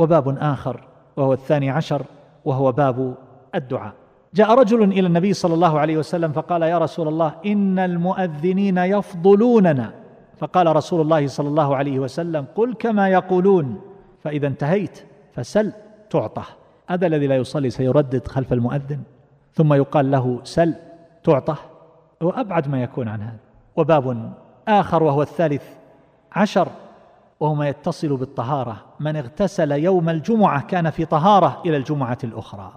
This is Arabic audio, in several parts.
وباب آخر وهو الثاني عشر وهو باب الدعاء. جاء رجل إلى النبي صلى الله عليه وسلم فقال يا رسول الله إن المؤذنين يفضلوننا. فقال رسول الله صلى الله عليه وسلم قل كما يقولون. فإذا انتهيت فسل تعطى هذا الذي لا يصلي سيردد خلف المؤذن. ثم يقال له سل تعطى هو أبعد ما يكون عن هذا. وباب آخر وهو الثالث عشر وهو ما يتصل بالطهارة. من اغتسل يوم الجمعة كان في طهارة إلى الجمعة الأخرى.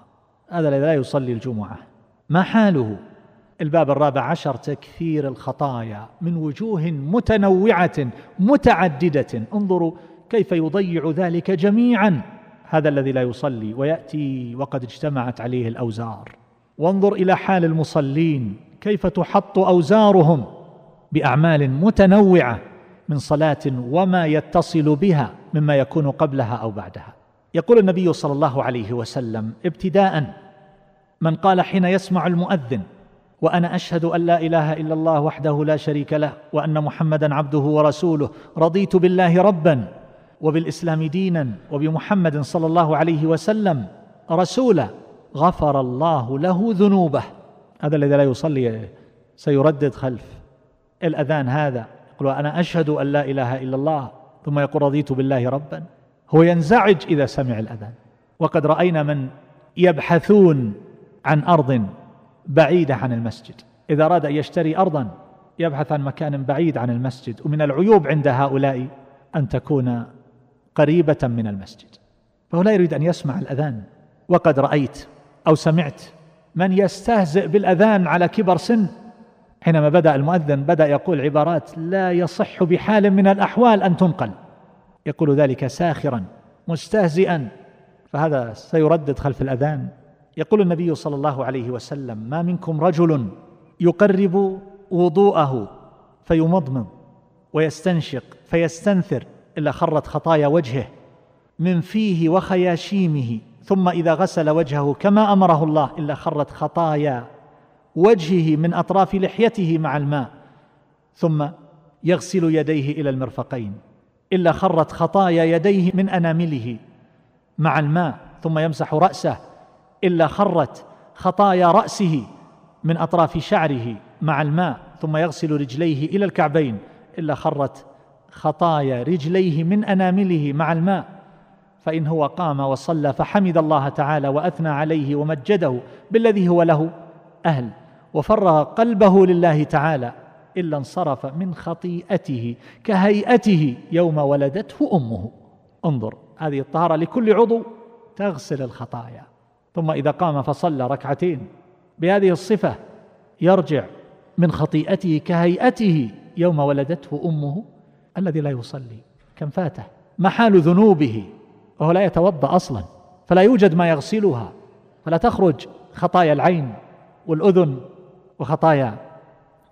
هذا لا يصلي الجمعة. ما حاله؟ الباب الرابع عشر تكثير الخطايا من وجوه متنوعة متعددة. انظروا كيف يضيع ذلك جميعا. هذا الذي لا يصلي ويأتي وقد اجتمعت عليه الأوزار. وانظر إلى حال المصلين. كيف تحط أوزارهم بأعمال متنوعة. من صلاة وما يتصل بها مما يكون قبلها أو بعدها. يقول النبي صلى الله عليه وسلم ابتداء من قال حين يسمع المؤذن وأنا أشهد أن لا إله إلا الله وحده لا شريك له وأن محمدا عبده ورسوله رضيت بالله ربا وبالإسلام دينا وبمحمد صلى الله عليه وسلم رسولا غفر الله له ذنوبه. هذا الذي لا يصلي سيردد خلف الأذان هذا. يقول أنا أشهد أن لا إله إلا الله ثم يقول رضيت بالله ربا. هو ينزعج إذا سمع الأذان. وقد رأينا من يبحثون عن أرض بعيدة عن المسجد. إذا أراد أن يشتري أرضا يبحث عن مكان بعيد عن المسجد. ومن العيوب عند هؤلاء أن تكون قريبة من المسجد. فهو لا يريد أن يسمع الأذان. وقد رأيت أو سمعت من يستهزئ بالأذان على كبر سن حينما بدأ المؤذن بدأ يقول عبارات لا يصح بحال من الأحوال أن تنقل. يقول ذلك ساخرا مستهزئا. فهذا سيردد خلف الأذان. يقول النبي صلى الله عليه وسلم ما منكم رجل يقرب وضوءه فيمضمض ويستنشق فيستنثر إلا خرت خطايا وجهه من فيه وخياشيمه ثم إذا غسل وجهه كما أمره الله إلا خرت خطايا وجهه من أطراف لحيته مع الماء ثم يغسل يديه إلى المرفقين. إلا خرت خطايا يديه من أنامله مع الماء ثم يمسح رأسه. إلا خرت خطايا رأسه من أطراف شعره مع الماء ثم يغسل رجليه إلى الكعبين. إلا خرت خطايا رجليه من أنامله مع الماء فإن هو قام وصلى فحمد الله تعالى وأثنى عليه ومجده بالذي هو له أهل. وفرغ قلبه لله تعالى إلا انصرف من خطيئته كهيئته يوم ولدته أمه. انظر هذه الطهارة لكل عضو تغسل الخطايا. ثم إذا قام فصلى ركعتين بهذه الصفة يرجع من خطيئته كهيئته يوم ولدته أمه الذي لا يصلي. كم فاته؟ محال ذنوبه وهو لا يتوضأ أصلا فلا يوجد ما يغسلها فلا تخرج خطايا العين والأذن وخطايا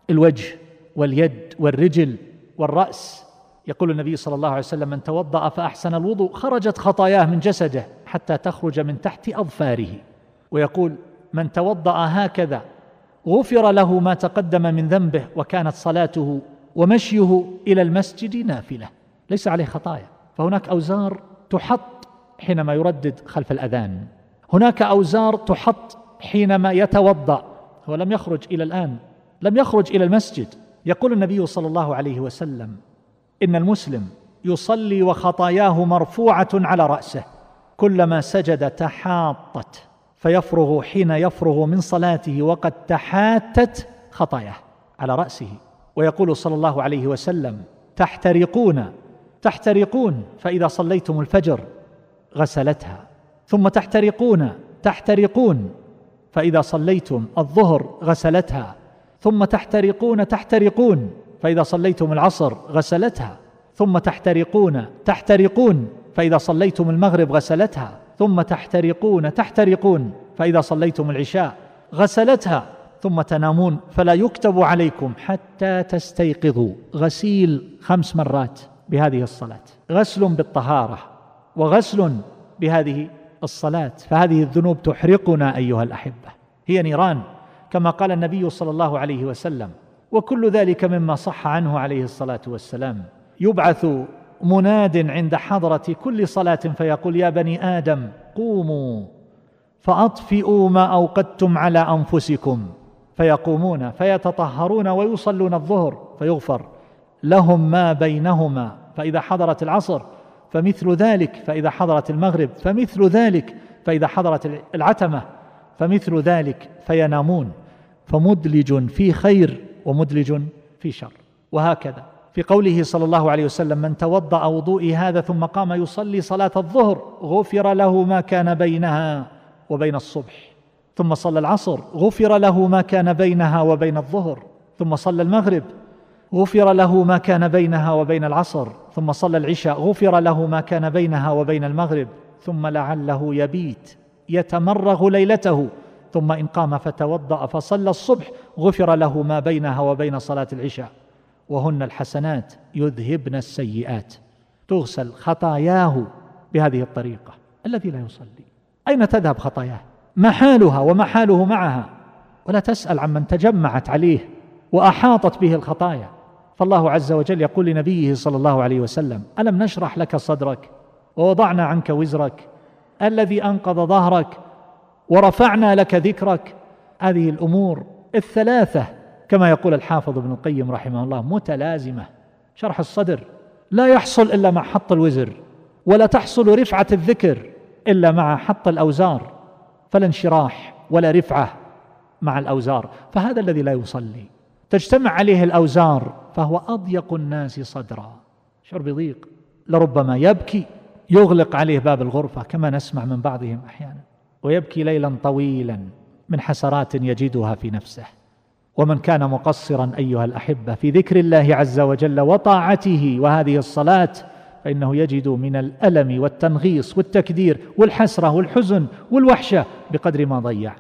الوجه واليد والرجل والرأس. يقول النبي صلى الله عليه وسلم من توضأ فأحسن الوضوء. خرجت خطاياه من جسده حتى تخرج من تحت أظفاره. ويقول من توضأ هكذا غفر له ما تقدم من ذنبه وكانت صلاته ومشيه إلى المسجد نافلة. ليس عليه خطايا. فهناك أوزار تحط حينما يردد خلف الأذان. هناك أوزار تحط حينما يتوضأ. هو لم يخرج إلى الآن لم يخرج إلى المسجد. يقول النبي صلى الله عليه وسلم إن المسلم يصلي وخطاياه مرفوعة على رأسه كلما سجد تحاطت فيفرغ حين يفرغ من صلاته وقد تحاتت خطاياه على رأسه. ويقول صلى الله عليه وسلم تحترقون تحترقون فإذا صليتم الفجر غسلتها. ثم تحترقون تحترقون. فإذا صليتم الظهر غسلتها ثم تحترقون تحترقون فإذا صليتم العصر غسلتها ثم تحترقون تحترقون فإذا صليتم المغرب غسلتها ثم تحترقون تحترقون فإذا صليتم العشاء غسلتها ثم تنامون فلا يكتب عليكم حتى تستيقظوا. غسيل خمس مرات بهذه الصلاة. غسل بالطهارة وغسل بهذه الصلاة فهذه الذنوب تحرقنا أيها الأحبة. هي نيران كما قال النبي صلى الله عليه وسلم وكل ذلك مما صح عنه عليه الصلاة والسلام. يبعث مناد عند حضرة كل صلاة فيقول يا بني آدم قوموا فأطفئوا ما أوقدتم على أنفسكم. فيقومون فيتطهرون ويصلون الظهر فيغفر لهم ما بينهما. فإذا حضرت العصر فمثل ذلك فإذا حضرت المغرب فمثل ذلك فإذا حضرت العتمة فمثل ذلك فينامون. فمدلج في خير ومدلج في شر. وهكذا. في قوله صلى الله عليه وسلم من توضأ وضوئي هذا ثم قام يصلي صلاة الظهر غفر له ما كان بينها وبين الصبح. ثم صلى العصر غفر له ما كان بينها وبين الظهر. ثم صلى المغرب غفر له ما كان بينها وبين العصر ثم صلى العشاء غفر له ما كان بينها وبين المغرب ثم لعله يبيت يتمرغ ليلته ثم إن قام فتوضأ فصلى الصبح غفر له ما بينها وبين صلاة العشاء. وهن الحسنات يذهبن السيئات. تغسل خطاياه بهذه الطريقة الذي لا يصلي. أين تذهب خطاياه؟ ما حالها وما حاله معها. ولا تسأل عمن تجمعت عليه وأحاطت به الخطايا. فالله عز وجل يقول لنبيه صلى الله عليه وسلم ألم نشرح لك صدرك؟ ووضعنا عنك وزرك الذي أنقض ظهرك ورفعنا لك ذكرك. هذه الأمور الثلاثة كما يقول الحافظ ابن القيم رحمه الله متلازمة. شرح الصدر لا يحصل إلا مع حط الوزر ولا تحصل رفعة الذكر إلا مع حط الأوزار فلا انشراح ولا رفعة مع الأوزار فهذا الذي لا يصلي. تجتمع عليه الأوزار فهو أضيق الناس صدرا. شعر بضيق لربما يبكي يغلق عليه باب الغرفة كما نسمع من بعضهم أحيانا. ويبكي ليلا طويلا من حسرات يجدها في نفسه. ومن كان مقصرا أيها الأحبة في ذكر الله عز وجل وطاعته وهذه الصلاة فإنه يجد من الألم والتنغيص والتكدير والحسرة والحزن والوحشة بقدر ما ضيع.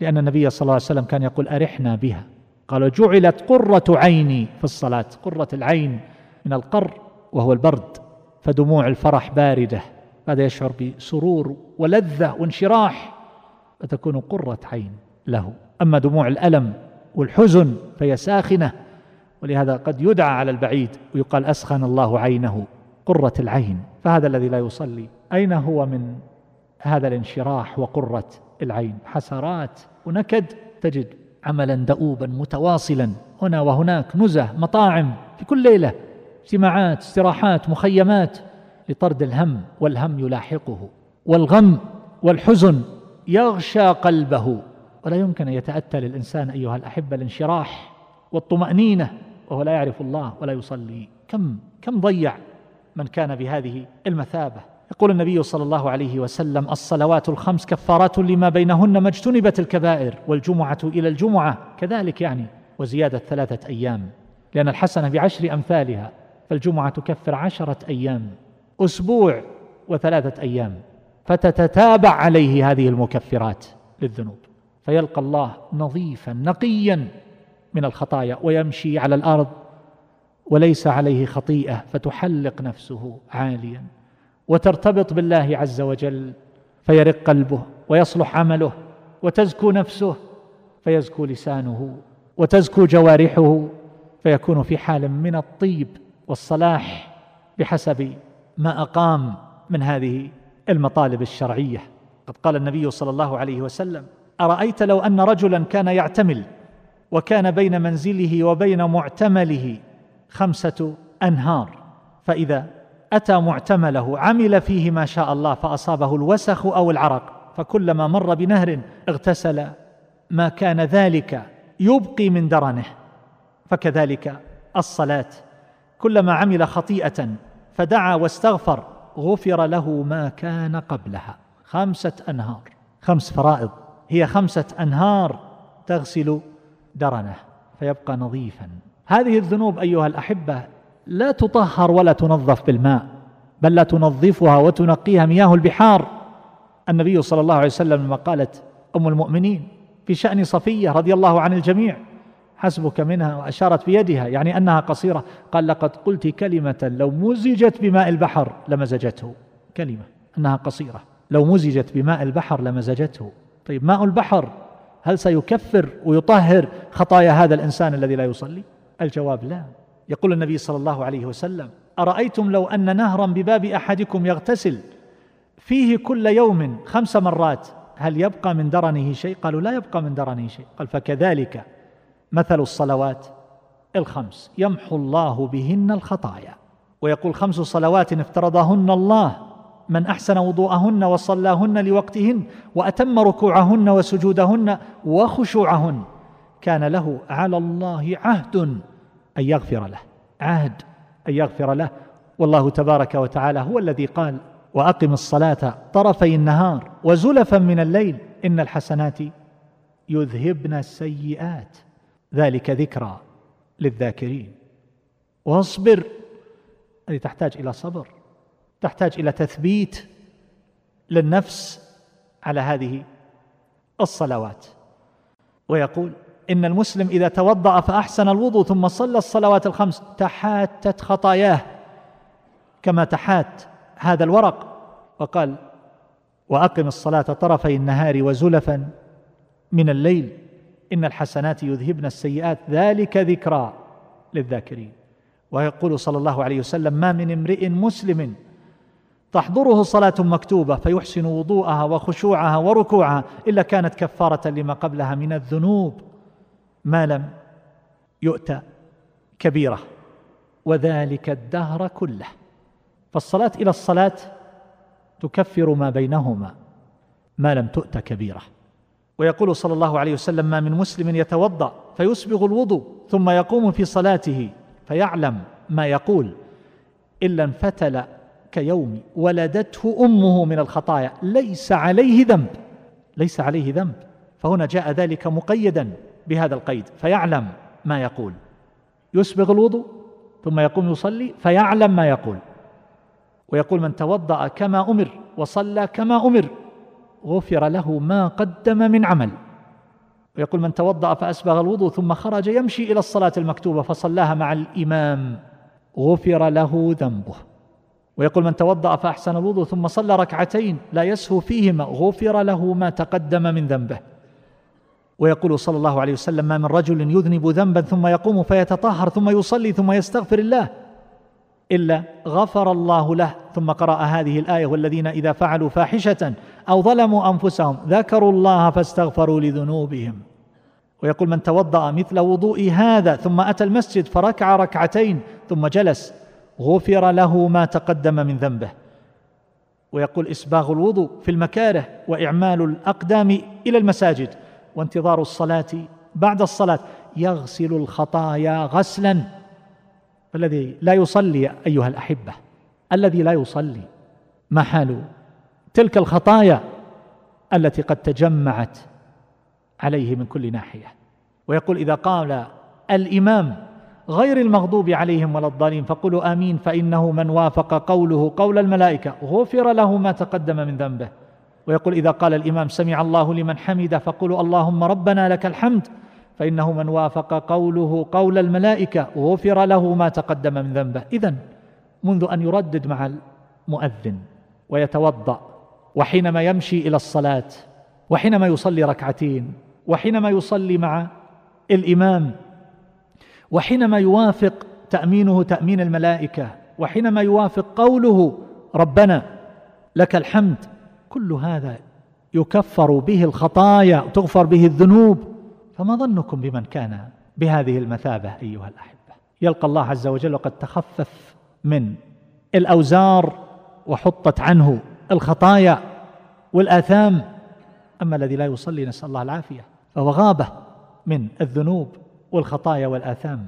لأن النبي صلى الله عليه وسلم كان يقول أرحنا بها. قال جعلت قرة عيني في الصلاة قرة العين من القر وهو البرد فدموع الفرح باردة. هذا يشعر بسرور ولذة وانشراح فتكون قرة عين له. أما دموع الألم والحزن فهي ساخنة ولهذا قد يدعى على البعيد ويقال أسخن الله عينه قرة العين. فهذا الذي لا يصلي. أين هو من هذا الانشراح وقرة العين؟ حسرات ونكد تجد عملا دؤوبا متواصلا هنا وهناك نزه مطاعم في كل ليلة اجتماعات استراحات مخيمات لطرد الهم والهم يلاحقه والغم والحزن يغشى قلبه. ولا يمكن أن يتأتى للإنسان أيها الأحبة الانشراح والطمأنينة وهو لا يعرف الله ولا يصلي. كم كم ضيع من كان بهذه المثابة. يقول النبي صلى الله عليه وسلم الصلوات الخمس كفارات لما بينهن ما اجتنبت الكبائر والجمعة إلى الجمعة كذلك يعني وزيادة ثلاثة أيام لأن الحسنة بعشر أمثالها فالجمعة تكفر عشرة أيام أسبوع وثلاثة أيام فتتتابع عليه هذه المكفرات للذنوب فيلقى الله نظيفا نقيا من الخطايا ويمشي على الأرض وليس عليه خطيئة فتحلق نفسه عاليا. وترتبط بالله عز وجل فيرق قلبه ويصلح عمله وتزكو نفسه فيزكو لسانه وتزكو جوارحه فيكون في حال من الطيب والصلاح بحسب ما أقام من هذه المطالب الشرعية. قد قال النبي صلى الله عليه وسلم أرأيت لو أن رجلا كان يعتمل وكان بين منزله وبين معتمله خمسة أنهار فإذا أتى معتمله عمل فيه ما شاء الله فأصابه الوسخ أو العرق فكلما مر بنهر اغتسل. ما كان ذلك يبقي من درنه. فكذلك الصلاة. كلما عمل خطيئة فدعا واستغفر غفر له ما كان قبلها. خمسة أنهار. خمس فرائض. هي خمسة أنهار تغسل درنه فيبقى نظيفا. هذه الذنوب أيها الأحبة لا تطهر ولا تنظف بالماء بل لا تنظفها وتنقيها مياه البحار. النبي صلى الله عليه وسلم لما قالت أم المؤمنين في شأن صفية رضي الله عن الجميع حسبك منها وأشارت بيدها يعني أنها قصيرة قال لقد قلت كلمة لو مزجت بماء البحر لمزجته. كلمة أنها قصيرة لو مزجت بماء البحر لمزجته. طيب ماء البحر هل سيكفر ويطهر خطايا هذا الإنسان الذي لا يصلي؟ الجواب لا. يقول النبي صلى الله عليه وسلم أرأيتم لو أن نهرا بباب أحدكم يغتسل فيه كل يوم خمس مرات هل يبقى من درنه شيء؟ قالوا لا يبقى من درنه شيء. قال فكذلك مثل الصلوات الخمس يمحو الله بهن الخطايا. ويقول خمس صلوات افترضهن الله من أحسن وضوءهن وصلاهن لوقتهن وأتم ركوعهن وسجودهن وخشوعهن كان له على الله عهد. أن يغفر له. عهد أن يغفر له. والله تبارك وتعالى هو الذي قال وأقم الصلاة طرفي النهار وزلفا من الليل إن الحسنات يذهبن السيئات. ذلك ذكرى للذاكرين. واصبر. هذه تحتاج إلى صبر تحتاج إلى تثبيت للنفس على هذه الصلوات. ويقول إن المسلم إذا توضأ فأحسن الوضوء ثم صلى الصلوات الخمس تحاتت خطاياه كما تحات هذا الورق. وقال وأقم الصلاة طرفي النهار وزلفا من الليل إن الحسنات يذهبن السيئات ذلك ذكرى للذاكرين. ويقول صلى الله عليه وسلم ما من امرئ مسلم تحضره صلاة مكتوبة فيحسن وضوءها وخشوعها وركوعها إلا كانت كفارة لما قبلها من الذنوب. ما لم يؤتى كبيره وذلك الدهر كله. فالصلاة إلى الصلاة تكفر ما بينهما ما لم تؤت كبيره. ويقول صلى الله عليه وسلم ما من مسلم يتوضأ فيسبغ الوضوء ثم يقوم في صلاته فيعلم ما يقول إلا انفتل كيوم ولدته أمه من الخطايا. ليس عليه ذنب ليس عليه ذنب. فهنا جاء ذلك مقيدا. بهذا القيد فيعلم ما يقول. يسبغ الوضوء ثم يقوم يصلي فيعلم ما يقول. ويقول من توضأ كما أمر وصلى كما أمر غفر له ما قدم من عمل. ويقول من توضأ فأسبغ الوضوء ثم خرج يمشي إلى الصلاة المكتوبة فصلاها مع الإمام غفر له ذنبه. ويقول من توضأ فأحسن الوضوء ثم صلى ركعتين لا يسهو فيهما غفر له ما تقدم من ذنبه. ويقول صلى الله عليه وسلم ما من رجل يذنب ذنبا ثم يقوم فيتطهر ثم يصلي ثم يستغفر الله إلا غفر الله له. ثم قرأ هذه الآية والذين إذا فعلوا فاحشة أو ظلموا أنفسهم ذكروا الله فاستغفروا لذنوبهم. ويقول من توضأ مثل وضوء هذا ثم أتى المسجد فركع ركعتين ثم جلس غفر له ما تقدم من ذنبه. ويقول إسباغ الوضوء في المكاره وإعمال الأقدام إلى المساجد وانتظار الصلاة بعد الصلاة. يغسل الخطايا غسلا. فالذي لا يصلي أيها الأحبة الذي لا يصلي ما حال تلك الخطايا التي قد تجمعت عليه من كل ناحية. ويقول إذا قال الإمام غير المغضوب عليهم ولا الضالين فقولوا آمين فإنه من وافق قوله قول الملائكة غفر له ما تقدم من ذنبه. ويقول إذا قال الإمام سمع الله لمن حمده فقولوا اللهم ربنا لك الحمد فإنه من وافق قوله قول الملائكة غفر له ما تقدم من ذنبه. اذا منذ أن يردد مع المؤذن ويتوضأ وحينما يمشي إلى الصلاة وحينما يصلي ركعتين وحينما يصلي مع الإمام وحينما يوافق تأمينه تأمين الملائكة وحينما يوافق قوله ربنا لك الحمد كل هذا يكفر به الخطايا تغفر به الذنوب. فما ظنكم بمن كان بهذه المثابة أيها الأحبة؟ يلقى الله عز وجل وقد تخفف من الأوزار وحطت عنه الخطايا والآثام. أما الذي لا يصلي نسأل الله العافية فهو غابة من الذنوب والخطايا والآثام.